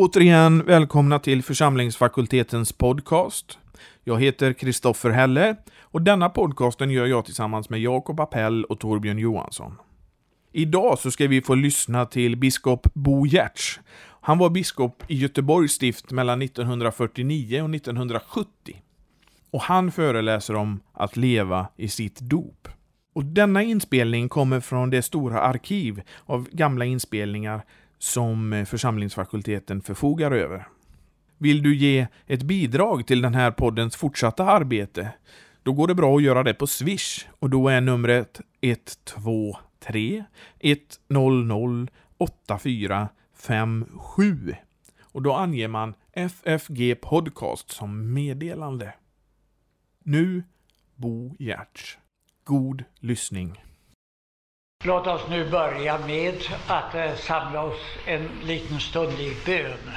Återigen välkomna till församlingsfakultetens podcast. Jag heter Kristoffer Helle och denna podcasten gör jag tillsammans med Jakob Appell och Torbjörn Johansson. Idag så ska vi få lyssna till biskop Bo Giertz. Han var biskop i Göteborgs stift mellan 1949 och 1970. Och han föreläser om att leva i sitt dop. Och denna inspelning kommer från det stora arkiv av gamla inspelningar som eh, församlingsfakulteten förfogar över. Vill du ge ett bidrag till den här poddens fortsatta arbete? Då går det bra att göra det på Swish och då är numret 123 100 8457 och då anger man FFG Podcast som meddelande. Nu Bo Giertz. God lyssning. Låt oss nu börja med att eh, samla oss en liten stund i bön.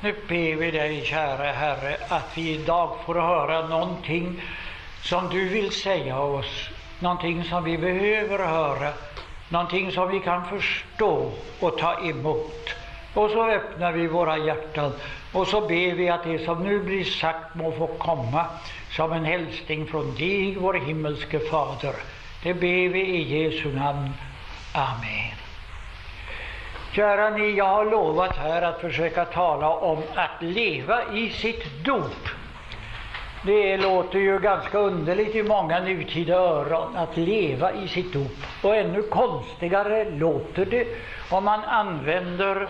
Nu ber vi dig, kära Herre, att vi idag får höra någonting som du vill säga oss, någonting som vi behöver höra, någonting som vi kan förstå och ta emot. Och så öppnar vi våra hjärtan och så ber vi att det som nu blir sagt må få komma som en hälsning från dig, vår himmelske Fader. Det ber vi i Jesu namn. Amen. Kära ni, jag har lovat här att försöka tala om att leva i sitt dop. Det låter ju ganska underligt i många nutida öron att leva i sitt dop. Och ännu konstigare låter det om man använder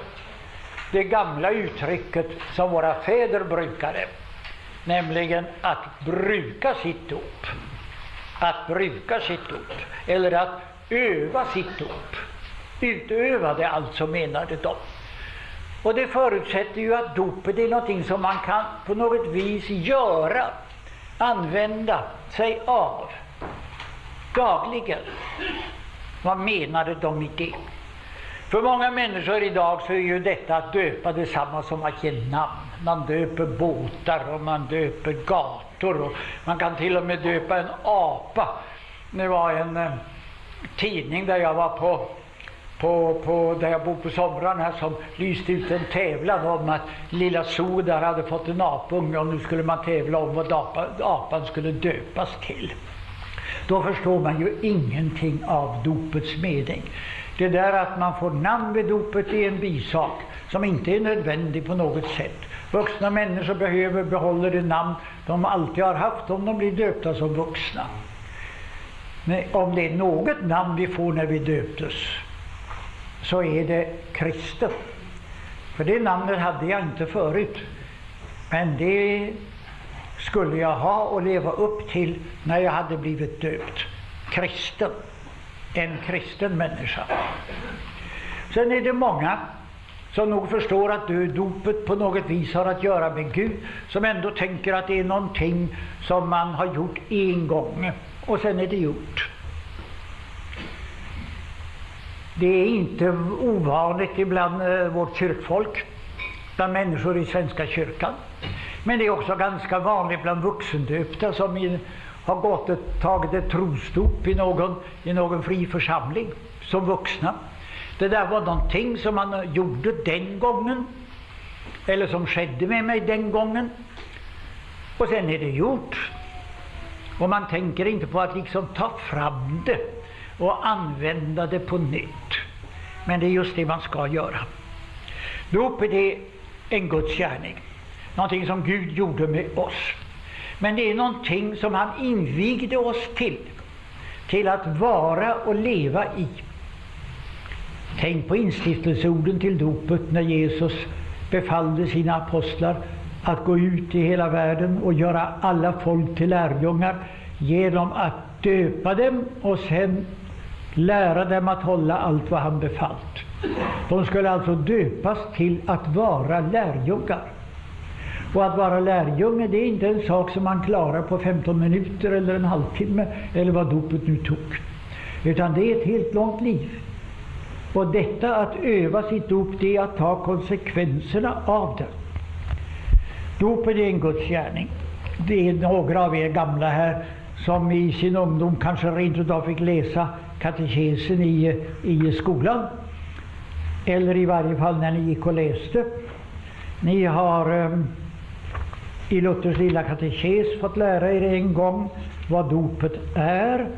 det gamla uttrycket som våra fäder brukade, nämligen att bruka sitt dop att bruka sitt dop, eller att öva sitt dop. Utöva det alltså, menade de. Och det förutsätter ju att dopet är någonting som man kan på något vis göra, använda sig av dagligen. Vad menade de med det? För många människor idag så är ju detta att döpa detsamma som att ge namn. Man döper båtar och man döper gator och man kan till och med döpa en apa. Det var en eh, tidning där jag var på på, på, där jag bor på somrarna som lyste ut en tävlan om att lilla Sodar hade fått en apunge och nu skulle man tävla om vad apa, apan skulle döpas till. Då förstår man ju ingenting av dopets mening. Det där att man får namn vid dopet är en bisak som inte är nödvändig på något sätt. Vuxna människor behöver behålla det namn de alltid har haft om de blir döpta som vuxna. Men om det är något namn vi får när vi döptes så är det kristen. För det namnet hade jag inte förut. Men det skulle jag ha och leva upp till när jag hade blivit döpt. Kristen en kristen människa. Sen är det många som nog förstår att dopet på något vis har att göra med Gud, som ändå tänker att det är någonting som man har gjort en gång, och sen är det gjort. Det är inte ovanligt ibland eh, vårt kyrkfolk, bland människor i Svenska kyrkan. Men det är också ganska vanligt bland vuxendöpta som i har gått ett, tagit ett trosdop i någon, i någon fri församling som vuxna. Det där var någonting som man gjorde den gången, eller som skedde med mig den gången. Och sen är det gjort. Och man tänker inte på att liksom ta fram det och använda det på nytt. Men det är just det man ska göra. Dopet är en Guds gärning, någonting som Gud gjorde med oss. Men det är någonting som han invigde oss till, till att vara och leva i. Tänk på instiftelseorden till dopet när Jesus befallde sina apostlar att gå ut i hela världen och göra alla folk till lärjungar genom att döpa dem och sen lära dem att hålla allt vad han befallt. De skulle alltså döpas till att vara lärjungar. Och att vara lärjunge det är inte en sak som man klarar på 15 minuter eller en halvtimme eller vad dopet nu tog. Utan det är ett helt långt liv. Och detta att öva sitt dop, det är att ta konsekvenserna av det. Dopet är en Guds gärning. Det är några av er gamla här som i sin ungdom kanske rent utav fick läsa katekesen i, i skolan. Eller i varje fall när ni gick och läste. Ni har um, i Luthers lilla katekes fått lära er en gång vad dopet är.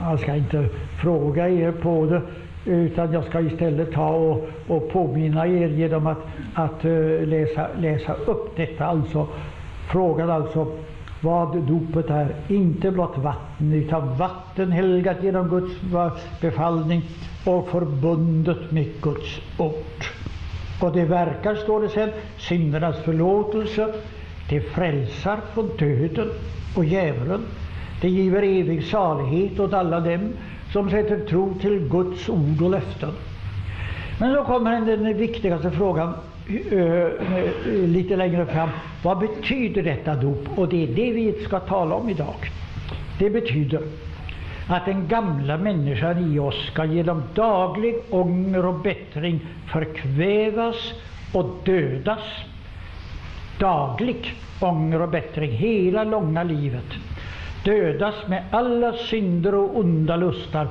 Jag ska inte fråga er på det, utan jag ska istället ta och, och påminna er genom att, att uh, läsa, läsa upp detta. Alltså, frågan alltså vad dopet är. Inte blott vatten, utan vatten helgat genom Guds befallning och förbundet med Guds ord. Och det verkar, står det sen, syndernas förlåtelse, det frälsar från döden och djävulen. Det giver evig salighet åt alla dem som sätter tro till Guds ord och löften. Men så kommer den viktigaste frågan eh, eh, lite längre fram. Vad betyder detta dop? Och det är det vi ska tala om idag. Det betyder att den gamla människan i oss ska genom daglig ånger och bättring förkvävas och dödas. Daglig ånger och bättring hela långa livet. Dödas med alla synder och onda lustar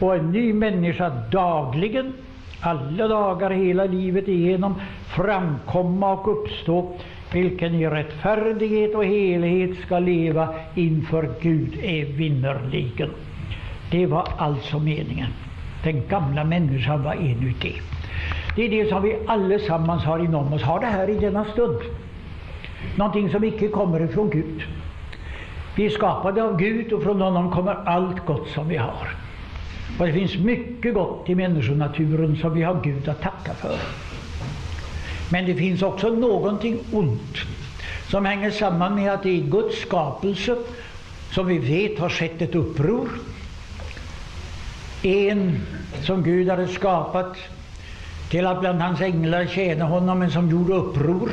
och en ny människa dagligen alla dagar hela livet igenom framkomma och uppstå, vilken i rättfärdighet och helighet ska leva inför Gud evinnerligen. Det var alltså meningen. Den gamla människan var inuti. Det är det som vi allesammans har inom oss, har det här i denna stund. Någonting som icke kommer ifrån Gud. Vi är skapade av Gud och från honom kommer allt gott som vi har. Och det finns mycket gott i människonaturen som vi har Gud att tacka för. Men det finns också någonting ont som hänger samman med att det i Guds skapelse, som vi vet, har skett ett uppror. En som Gud hade skapat till att bland hans änglar tjäna honom, men som gjorde uppror.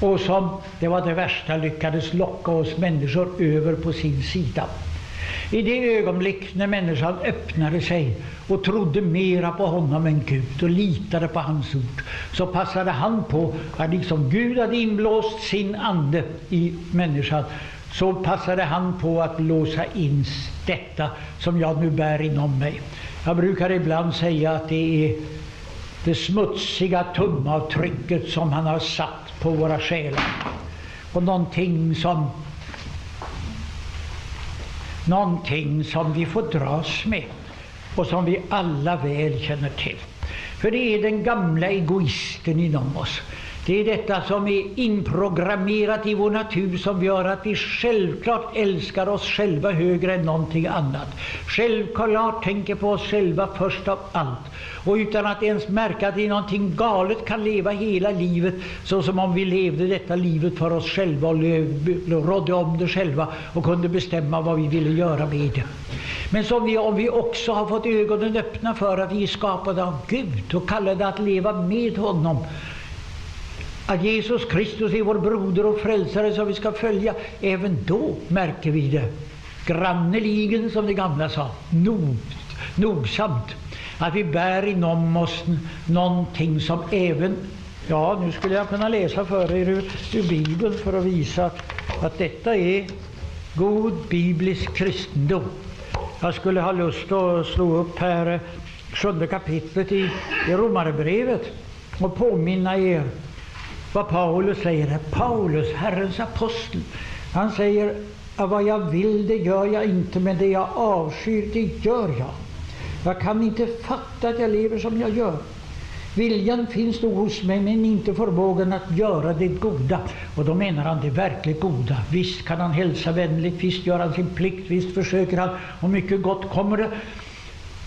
Och som, det var det värsta, lyckades locka oss människor över på sin sida. I det ögonblick när människan öppnade sig och trodde mera på honom än Gud och litade på hans ord, så passade han på att liksom Gud hade inblåst sin ande i människan, så passade han på att låsa in detta som jag nu bär inom mig. Jag brukar ibland säga att det är det smutsiga tumavtrycket som han har satt på våra själar. Och någonting som någonting som vi får dras med och som vi alla väl känner till. För det är den gamla egoisten inom oss. Det är detta som är inprogrammerat i vår natur som gör att vi självklart älskar oss själva högre än någonting annat. Självklart tänker på oss själva först av allt. Och utan att ens märka att det är någonting galet kan leva hela livet så som om vi levde detta livet för oss själva och rådde om det själva och kunde bestämma vad vi ville göra med det. Men som vi, om vi också har fått ögonen öppna för att vi är skapade av Gud och kallade att leva med honom att Jesus Kristus är vår broder och frälsare som vi ska följa, även då märker vi det. Granneligen, som de gamla sa, nog, nogsamt. Att vi bär inom oss någonting som även, ja nu skulle jag kunna läsa för er ur, ur Bibeln för att visa att, att detta är god biblisk kristendom. Jag skulle ha lust att slå upp här sjunde kapitlet i, i Romarbrevet och påminna er vad Paulus säger. Paulus, Herrens apostel, han säger att vad jag vill det gör jag inte, men det jag avskyr det gör jag. Jag kan inte fatta att jag lever som jag gör. Viljan finns nog hos mig, men inte förmågan att göra det goda. Och då menar han det verkligt goda. Visst kan han hälsa vänligt, visst gör han sin plikt, visst försöker han, och mycket gott kommer det.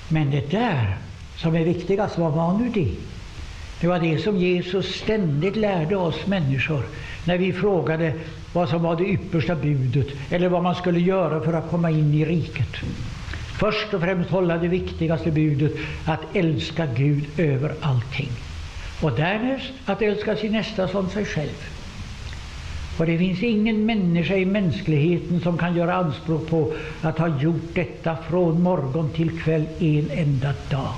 Men det där som är viktigast, vad var nu det? Det var det som Jesus ständigt lärde oss människor när vi frågade vad som var det yppersta budet eller vad man skulle göra för att komma in i riket. Först och främst hålla det viktigaste budet, att älska Gud över allting. Och därnäst att älska sin nästa som sig själv. Och det finns ingen människa i mänskligheten som kan göra anspråk på att ha gjort detta från morgon till kväll en enda dag.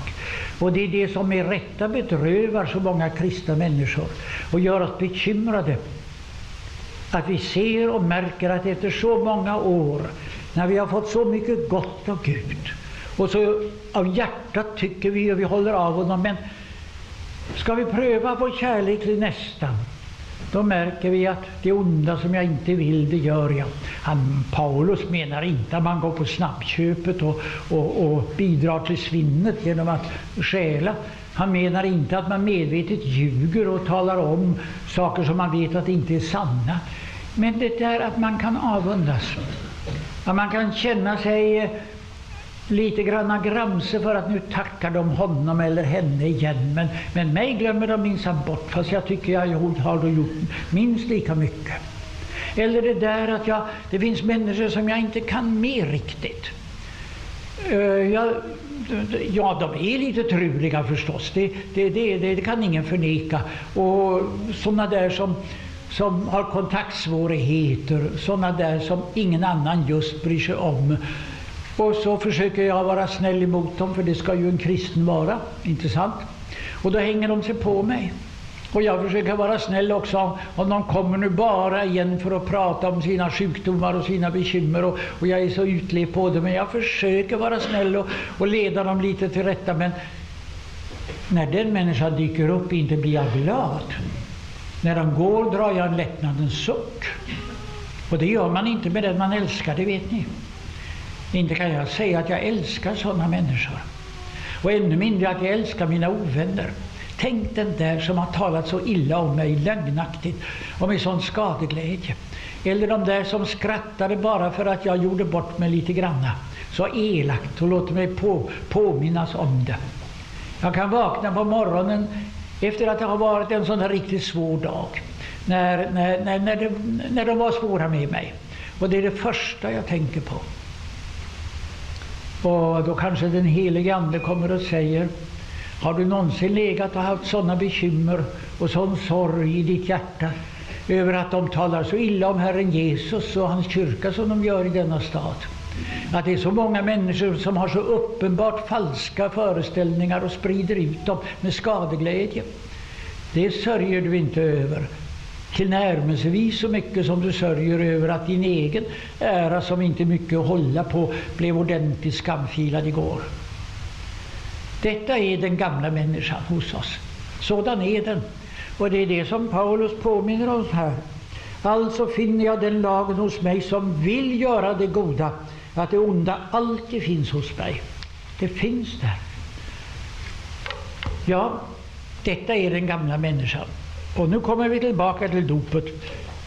Och det är det som med rätta bedrövar så många kristna människor och gör oss bekymrade. Att vi ser och märker att efter så många år, när vi har fått så mycket gott av Gud, och så av hjärtat tycker vi och vi håller av honom, men ska vi pröva vår kärlek till nästan då märker vi att det onda som jag inte vill, det gör jag. Han, Paulus menar inte att man går på snabbköpet och, och, och bidrar till svinnet genom att stjäla. Han menar inte att man medvetet ljuger och talar om saker som man vet att inte är sanna. Men det där att man kan avundas. Att man kan känna sig eh, lite granna gramse för att nu tackar de honom eller henne igen. Men, men mig glömmer de minsann bort, fast jag tycker jag har gjort minst lika mycket. Eller det där att jag, det finns människor som jag inte kan med riktigt. Uh, jag, ja, de är lite truliga förstås, det, det, det, det kan ingen förneka. Och sådana där som, som har kontaktsvårigheter, sådana där som ingen annan just bryr sig om. Och så försöker jag vara snäll emot dem, för det ska ju en kristen vara, inte sant? Och då hänger de sig på mig. Och jag försöker vara snäll också om de kommer nu bara igen för att prata om sina sjukdomar och sina bekymmer och, och jag är så utlevd på det. Men jag försöker vara snäll och, och leda dem lite till rätta. Men när den människan dyker upp inte blir jag glad. När de går drar jag en lättnadens suck. Och det gör man inte med den man älskar, det vet ni. Inte kan jag säga att jag älskar sådana människor. Och ännu mindre att jag älskar mina ovänner. Tänk den där som har talat så illa om mig, lögnaktigt och med sån skadeglädje. Eller de där som skrattade bara för att jag gjorde bort mig lite granna. Så elakt och låter mig på, påminnas om det. Jag kan vakna på morgonen efter att det har varit en sån här riktigt svår dag. När, när, när, när, det, när de var svåra med mig. Och det är det första jag tänker på. Och då kanske den helige Ande kommer och säger Har du någonsin legat och haft sådana bekymmer och sån sorg i ditt hjärta över att de talar så illa om Herren Jesus och hans kyrka som de gör i denna stad? Att det är så många människor som har så uppenbart falska föreställningar och sprider ut dem med skadeglädje. Det sörjer du inte över tillnärmelsevis så mycket som du sörjer över att din egen ära, som inte är mycket att hålla på, blev ordentligt skamfilad igår. Detta är den gamla människan hos oss. Sådan är den. Och det är det som Paulus påminner oss här. Alltså finner jag den lagen hos mig som vill göra det goda, att det onda alltid finns hos mig. Det finns där. Ja, detta är den gamla människan. Och nu kommer vi tillbaka till dopet.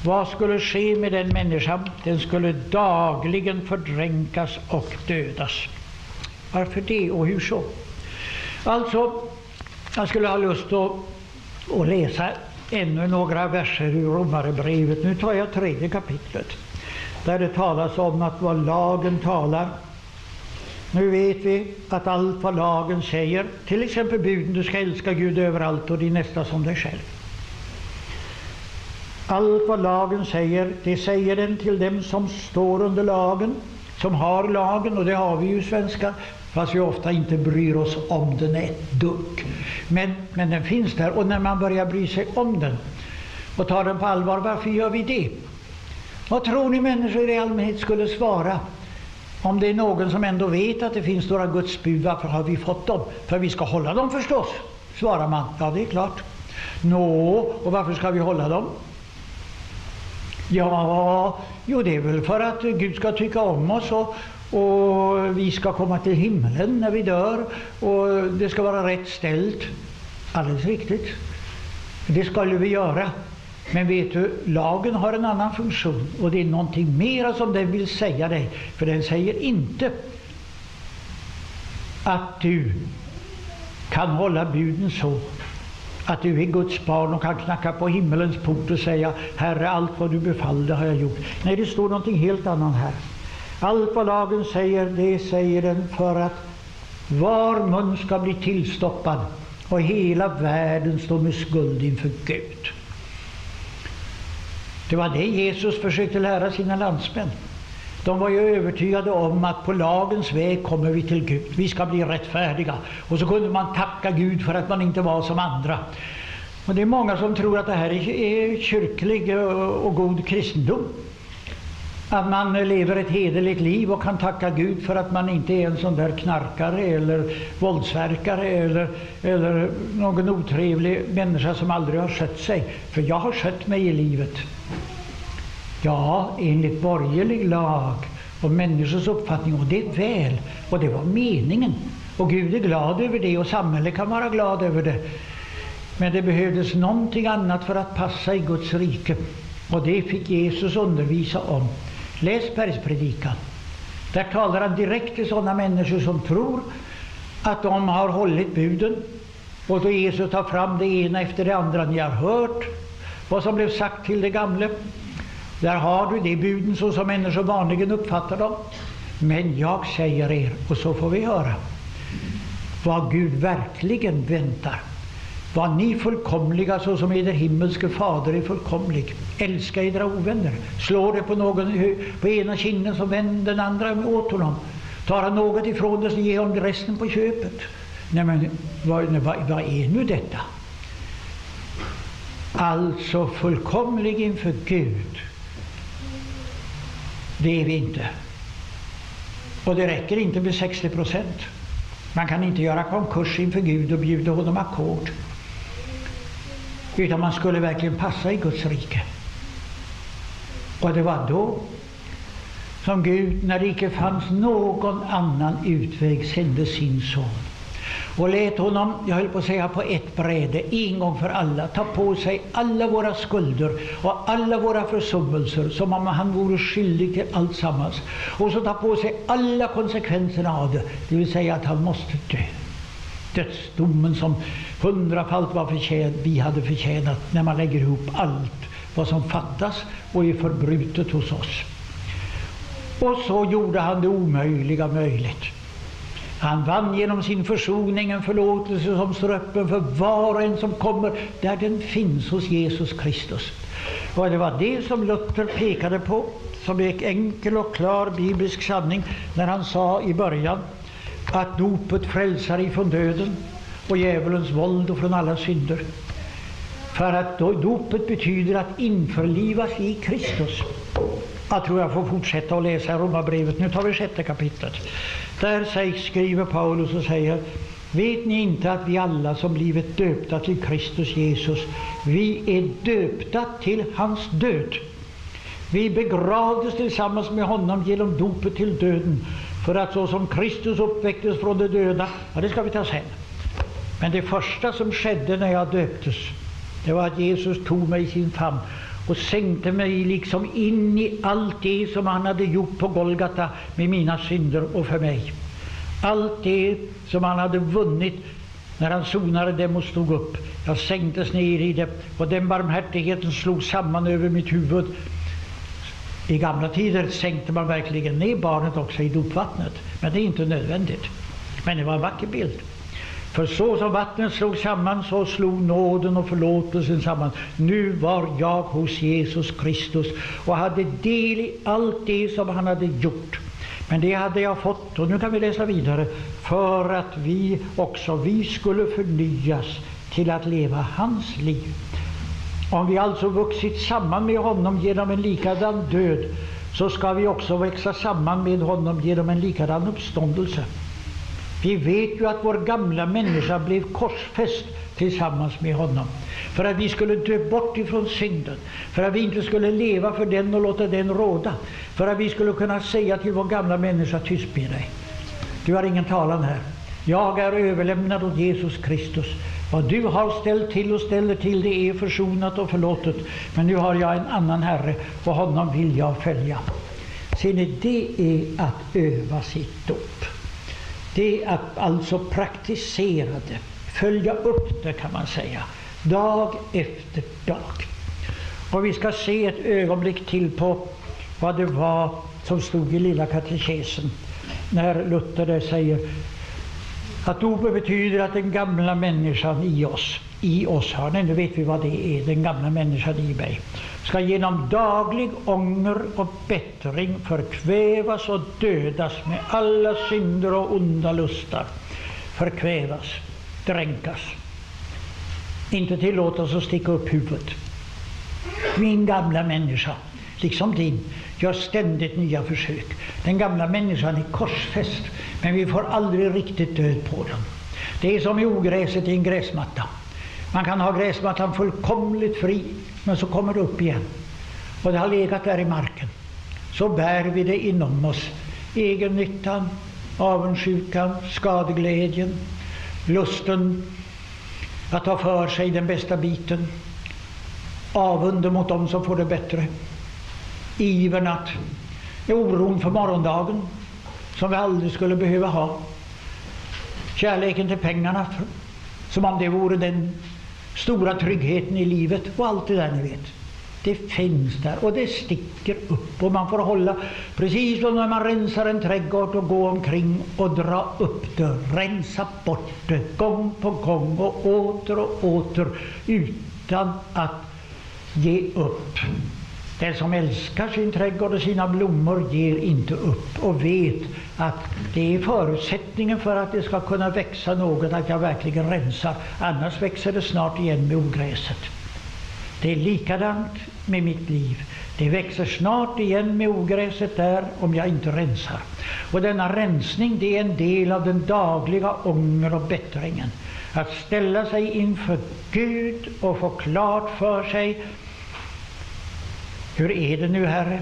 Vad skulle ske med den människan? Den skulle dagligen fördränkas och dödas. Varför det och hur så? Alltså, jag skulle ha lust att, att läsa ännu några verser ur Romarbrevet. Nu tar jag tredje kapitlet, där det talas om att vad lagen talar. Nu vet vi att allt vad lagen säger, till exempel buden, du ska älska Gud överallt och din nästa som dig själv. Allt vad lagen säger, det säger den till dem som står under lagen, som har lagen, och det har vi ju svenskar, fast vi ofta inte bryr oss om den ett dugg. Men, men den finns där, och när man börjar bry sig om den och tar den på allvar, varför gör vi det? Vad tror ni människor i allmänhet skulle svara om det är någon som ändå vet att det finns några Guds bud, varför har vi fått dem? För vi ska hålla dem förstås, svarar man. Ja, det är klart. Nå, och varför ska vi hålla dem? Ja, jo det är väl för att Gud ska tycka om oss och, och vi ska komma till himlen när vi dör och det ska vara rätt ställt. Alldeles riktigt. Det skulle vi göra. Men vet du, lagen har en annan funktion och det är någonting mera som den vill säga dig. För den säger inte att du kan hålla buden så att du är Guds barn och kan knacka på himmelens port och säga Herre, allt vad du befallde har jag gjort. Nej, det står någonting helt annat här. Allt vad lagen säger, det säger den för att var mun ska bli tillstoppad och hela världen står med skuld inför Gud. Det var det Jesus försökte lära sina landsmän. De var ju övertygade om att på lagens väg kommer vi till Gud. Vi ska bli rättfärdiga. Och så kunde man tacka Gud för att man inte var som andra. Och det är många som tror att det här är kyrklig och god kristendom. Att man lever ett hederligt liv och kan tacka Gud för att man inte är en sån där knarkare eller våldsverkare eller, eller någon otrevlig människa som aldrig har skött sig. För jag har skött mig i livet. Ja, enligt borgerlig lag och människors uppfattning, och det är väl, och det var meningen. Och Gud är glad över det och samhället kan vara glad över det. Men det behövdes någonting annat för att passa i Guds rike. Och det fick Jesus undervisa om. Läs bergspredikan. Där talar han direkt till sådana människor som tror att de har hållit buden. Och då Jesus tar fram det ena efter det andra. Ni har hört vad som blev sagt till det gamle. Där har du de buden så som människor vanligen uppfattar dem. Men jag säger er, och så får vi höra vad Gud verkligen väntar. Var ni fullkomliga så som eder himmelske fader är fullkomlig. Älska edra ovänner. Slå det på någon på ena kinden så vänd den andra åt honom. Tar han något ifrån dig så ge honom resten på köpet. Nej men vad, vad, vad är nu detta? Alltså fullkomlig inför Gud. Det är vi inte. Och det räcker inte med 60 procent. Man kan inte göra konkurs inför Gud och bjuda honom ackord. Utan man skulle verkligen passa i Guds rike. Och det var då som Gud, när det icke fanns någon annan utväg, sände sin son och lät honom, jag höll på att säga på ett bräde, en gång för alla, ta på sig alla våra skulder och alla våra försummelser som om han vore skyldig till alltsammans. Och så ta på sig alla konsekvenserna av det, det vill säga att han måste dö. Dödsdomen som hundrafalt var förtjänt, vi hade förtjänat när man lägger ihop allt vad som fattas och är förbrutet hos oss. Och så gjorde han det omöjliga möjligt. Han vann genom sin försoning en förlåtelse som står öppen för var och en som kommer, där den finns hos Jesus Kristus. Och det var det som Luther pekade på som en enkel och klar biblisk sanning när han sa i början att dopet frälsar ifrån döden och djävulens våld och från alla synder. För att dopet betyder att införlivas i Kristus. Jag tror jag får fortsätta att läsa Romarbrevet. Nu tar vi sjätte kapitlet. Där sägs, skriver Paulus och säger Vet ni inte att vi alla som blivit döpta till Kristus Jesus, vi är döpta till hans död. Vi begravdes tillsammans med honom genom dopet till döden, för att så som Kristus uppväcktes från de döda, ja det ska vi ta sen. Men det första som skedde när jag döptes, det var att Jesus tog mig i sin famn och sänkte mig liksom in i allt det som han hade gjort på Golgata med mina synder och för mig. Allt det som han hade vunnit när han sonade dem och stod upp. Jag sänktes ner i det och den barmhärtigheten slog samman över mitt huvud. I gamla tider sänkte man verkligen ner barnet också i dopvattnet, men det är inte nödvändigt. Men det var en vacker bild. För så som vattnet slog samman, så slog nåden och förlåtelsen samman. Nu var jag hos Jesus Kristus och hade del i allt det som han hade gjort. Men det hade jag fått, och nu kan vi läsa vidare, för att vi också, vi skulle förnyas till att leva hans liv. Om vi alltså vuxit samman med honom genom en likadan död, så ska vi också växa samman med honom genom en likadan uppståndelse. Vi vet ju att vår gamla människa blev korsfäst tillsammans med honom. För att vi skulle dö bort ifrån synden. För att vi inte skulle leva för den och låta den råda. För att vi skulle kunna säga till vår gamla människa, tyst med dig. Du har ingen talan här. Jag är överlämnad åt Jesus Kristus. Vad du har ställt till och ställer till, det är försonat och förlåtet. Men nu har jag en annan Herre och honom vill jag följa. Ser ni, det är att öva sitt dop. Det är att alltså praktisera det, följa upp det kan man säga, dag efter dag. Och vi ska se ett ögonblick till på vad det var som stod i Lilla katekesen när Luther där säger att dopet betyder att den gamla människan i oss, i oss, hör ni, nu vet vi vad det är, den gamla människan i mig, ska genom daglig ånger och bättring förkvävas och dödas med alla synder och onda lustar. Förkvävas, dränkas. Inte tillåtas att sticka upp huvudet. Min gamla människa, liksom din, gör ständigt nya försök. Den gamla människan är korsfäst, men vi får aldrig riktigt död på den. Det är som i ogräset i en gräsmatta. Man kan ha gräsmattan fullkomligt fri, men så kommer det upp igen. Och det har legat där i marken. Så bär vi det inom oss. Egennyttan, avundsjukan, skadeglädjen, lusten att ta för sig den bästa biten, avunden mot dem som får det bättre, ivern att, oron för morgondagen som vi aldrig skulle behöva ha, kärleken till pengarna som om det vore den stora tryggheten i livet och allt det där ni vet. Det finns där och det sticker upp och man får hålla precis som när man rensar en trädgård och gå omkring och dra upp det, rensa bort det gång på gång och åter och åter utan att ge upp. Den som älskar sin trädgård och sina blommor ger inte upp och vet att det är förutsättningen för att det ska kunna växa något, att jag verkligen rensar. Annars växer det snart igen med ogräset. Det är likadant med mitt liv. Det växer snart igen med ogräset där om jag inte rensar. Och denna rensning det är en del av den dagliga ånger och bättringen. Att ställa sig inför Gud och få klart för sig hur är det nu, Herre?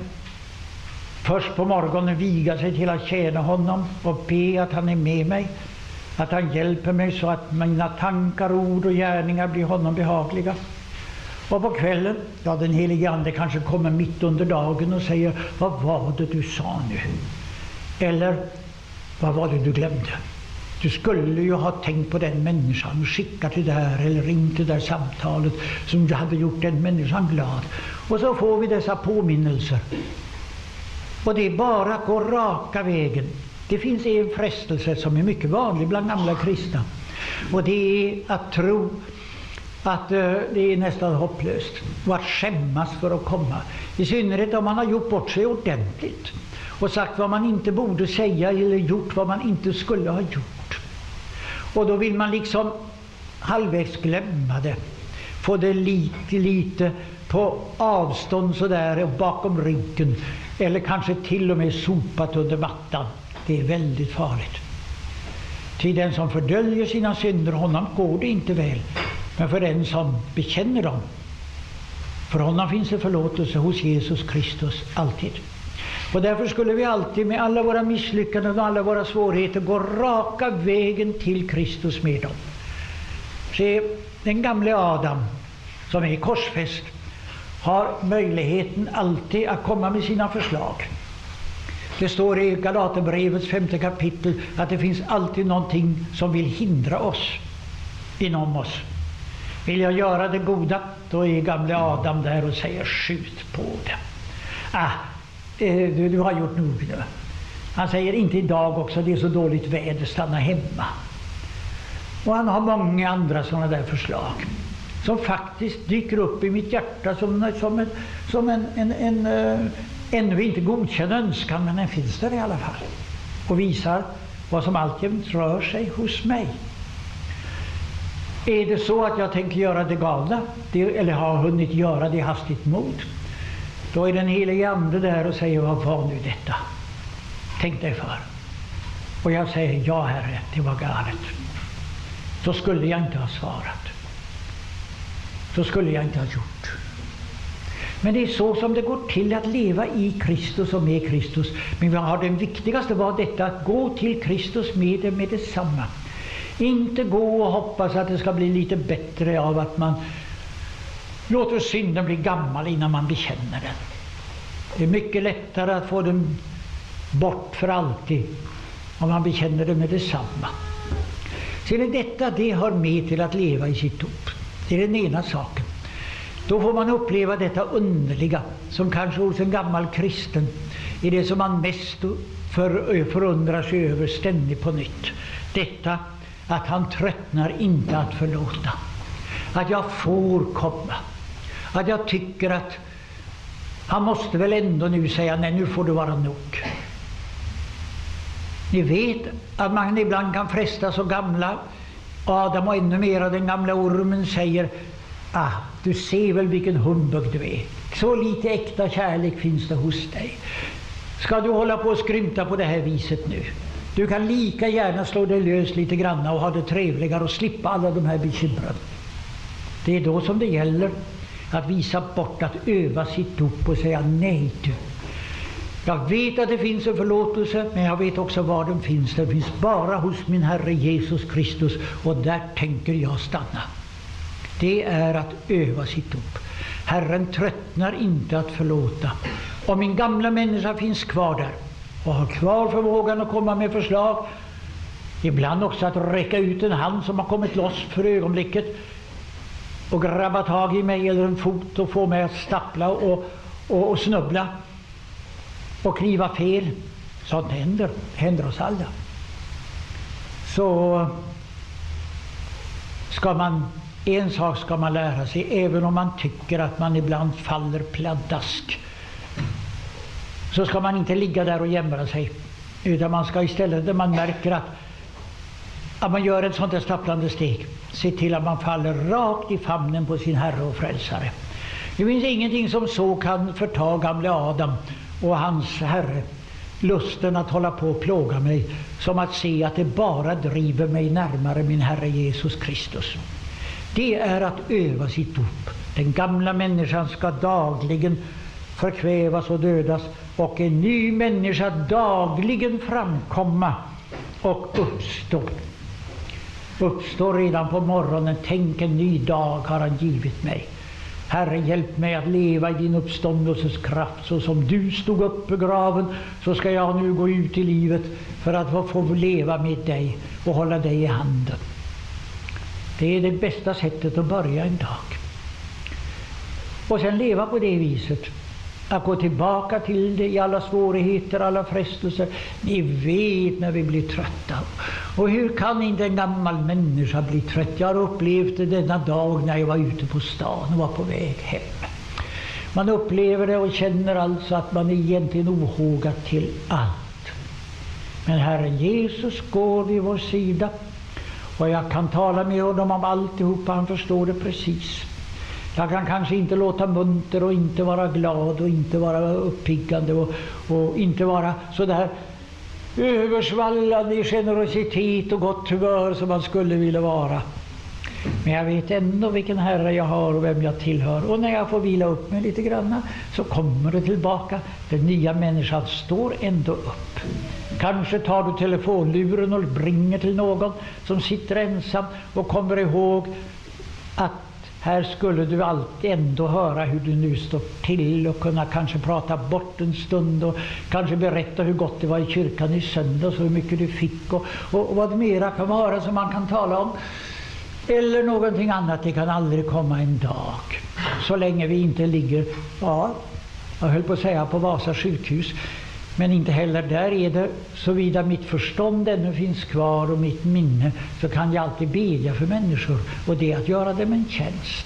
Först på morgonen viga sig till att tjäna honom och be att han är med mig, att han hjälper mig så att mina tankar, ord och gärningar blir honom behagliga. Och på kvällen, ja den helige Ande kanske kommer mitt under dagen och säger Vad var det du sa nu? Eller Vad var det du glömde? Du skulle ju ha tänkt på den människan och skickat det där eller ringt det där samtalet som hade gjort den människan glad. Och så får vi dessa påminnelser. Och det är bara att gå raka vägen. Det finns en frestelse som är mycket vanlig bland gamla kristna. Och det är att tro att eh, det är nästan hopplöst. Och att skämmas för att komma. I synnerhet om man har gjort bort sig ordentligt. Och sagt vad man inte borde säga eller gjort vad man inte skulle ha gjort. Och då vill man liksom halvvägs glömma det. Få det lite, lite på avstånd sådär och bakom ryggen. Eller kanske till och med sopat under mattan. Det är väldigt farligt. Till den som fördöljer sina synder, honom går det inte väl. Men för den som bekänner dem, för honom finns det förlåtelse hos Jesus Kristus alltid. Och därför skulle vi alltid med alla våra misslyckanden och alla våra svårigheter gå raka vägen till Kristus med dem. Se, den gamle Adam som är korsfäst har möjligheten alltid att komma med sina förslag. Det står i Galaterbrevets femte kapitel att det finns alltid någonting som vill hindra oss inom oss. Vill jag göra det goda, då är gamle Adam där och säger skjut på det. Ah, eh, du, du har gjort nog nu. Han säger inte idag också, det är så dåligt väder, stanna hemma. Och han har många andra sådana där förslag som faktiskt dyker upp i mitt hjärta som, som en, som en, en, en uh, ännu inte godkänd önskan, men den finns där i alla fall. Och visar vad som alltjämt rör sig hos mig. Är det så att jag tänker göra det galna, det, eller har hunnit göra det i hastigt mod, då är den helige Ande där och säger, vad var nu detta? Tänk dig för. Och jag säger, ja Herre, det var galet. Så skulle jag inte ha svarat. Så skulle jag inte ha gjort. Men det är så som det går till att leva i Kristus och med Kristus. Men vi har den viktigaste var detta att gå till Kristus med det med detsamma. Inte gå och hoppas att det ska bli lite bättre av att man låter synden bli gammal innan man bekänner den. Det är mycket lättare att få den bort för alltid om man bekänner den med detsamma. Sen är detta det hör med till att leva i sitt dop. Det är den ena saken. Då får man uppleva detta underliga som kanske hos en gammal kristen är det som man mest för, förundrar sig över ständigt på nytt. Detta att han tröttnar inte att förlåta. Att jag får komma. Att jag tycker att han måste väl ändå nu säga nej, nu får det vara nog. Ni vet att man ibland kan fresta så gamla Adam och ännu mera den gamla ormen säger Ah, du ser väl vilken humbug du är. Så lite äkta kärlek finns det hos dig. Ska du hålla på och skrymta på det här viset nu? Du kan lika gärna slå dig lös lite grann och ha det trevligare och slippa alla de här bekymren. Det är då som det gäller att visa bort, att öva sitt dop och säga nej du. Jag vet att det finns en förlåtelse, men jag vet också var den finns. Den finns bara hos min Herre Jesus Kristus och där tänker jag stanna. Det är att öva sitt dop. Herren tröttnar inte att förlåta. Om min gamla människa finns kvar där och har kvar förmågan att komma med förslag, ibland också att räcka ut en hand som har kommit loss för ögonblicket och grabba tag i mig eller en fot och få mig att stappla och, och, och snubbla och kliva fel. Sånt händer, händer oss alla. Så ska man, en sak ska man lära sig, även om man tycker att man ibland faller pladask. Så ska man inte ligga där och jämra sig. Utan man ska istället, när man märker att, att man gör ett sånt där stapplande steg, se till att man faller rakt i famnen på sin Herre och Frälsare. Det finns ingenting som så kan förta gamle Adam och hans herre lusten att hålla på och plåga mig som att se att det bara driver mig närmare min Herre Jesus Kristus. Det är att öva sitt dop. Den gamla människan ska dagligen förkvävas och dödas och en ny människa dagligen framkomma och uppstå. Uppstå redan på morgonen. Tänk en ny dag har han givit mig. Herre, hjälp mig att leva i din uppståndelses kraft. Så som du stod upp ur graven, så ska jag nu gå ut i livet för att få leva med dig och hålla dig i handen. Det är det bästa sättet att börja en dag. Och sen leva på det viset. Att gå tillbaka till det i alla svårigheter, alla frestelser. Ni vet när vi blir trötta. Och hur kan inte en gammal människa bli trött? Jag har upplevt det denna dag när jag var ute på stan och var på väg hem. Man upplever det och känner alltså att man är egentligen ohågad till allt. Men Herren Jesus går vid vår sida och jag kan tala med honom om alltihopa, han förstår det precis. Jag kan kanske inte låta munter och inte vara glad och inte vara uppiggande och, och inte vara sådär översvallande i generositet och gott humör som man skulle vilja vara. Men jag vet ändå vilken Herre jag har och vem jag tillhör. Och när jag får vila upp mig lite grann så kommer det tillbaka. Den nya människan står ändå upp. Kanske tar du telefonluren och ringer till någon som sitter ensam och kommer ihåg att här skulle du alltid ändå höra hur du nu står till och kunna kanske prata bort en stund och kanske berätta hur gott det var i kyrkan i söndags och hur mycket du fick och, och, och vad mera kan vara som man kan tala om. Eller någonting annat. Det kan aldrig komma en dag. Så länge vi inte ligger, ja, jag höll på att säga på Vasa sjukhus, men inte heller där är det, såvida mitt förstånd ännu finns kvar och mitt minne, så kan jag alltid bedja för människor. Och det är att göra dem en tjänst.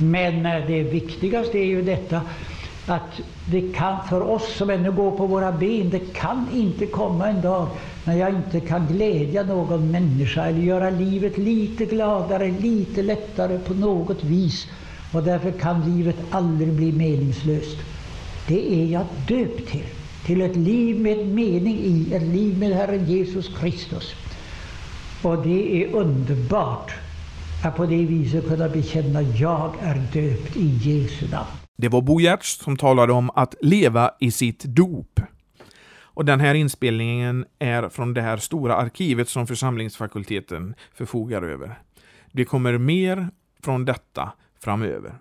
Men eh, det viktigaste är ju detta att det kan för oss som ännu går på våra ben, det kan inte komma en dag när jag inte kan glädja någon människa eller göra livet lite gladare, lite lättare på något vis. Och därför kan livet aldrig bli meningslöst. Det är jag döpt till till ett liv med mening i, ett liv med Herren Jesus Kristus. Och det är underbart att på det viset kunna bekänna jag är döpt i Jesu namn. Det var Bo Giertz som talade om att leva i sitt dop. Och den här inspelningen är från det här stora arkivet som församlingsfakulteten förfogar över. Det kommer mer från detta framöver.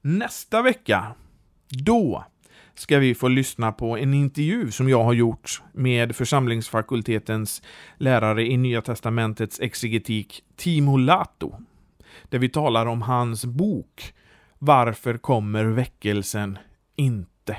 Nästa vecka, då ska vi få lyssna på en intervju som jag har gjort med församlingsfakultetens lärare i Nya Testamentets exegetik, Timo Lato. Där vi talar om hans bok Varför kommer väckelsen inte?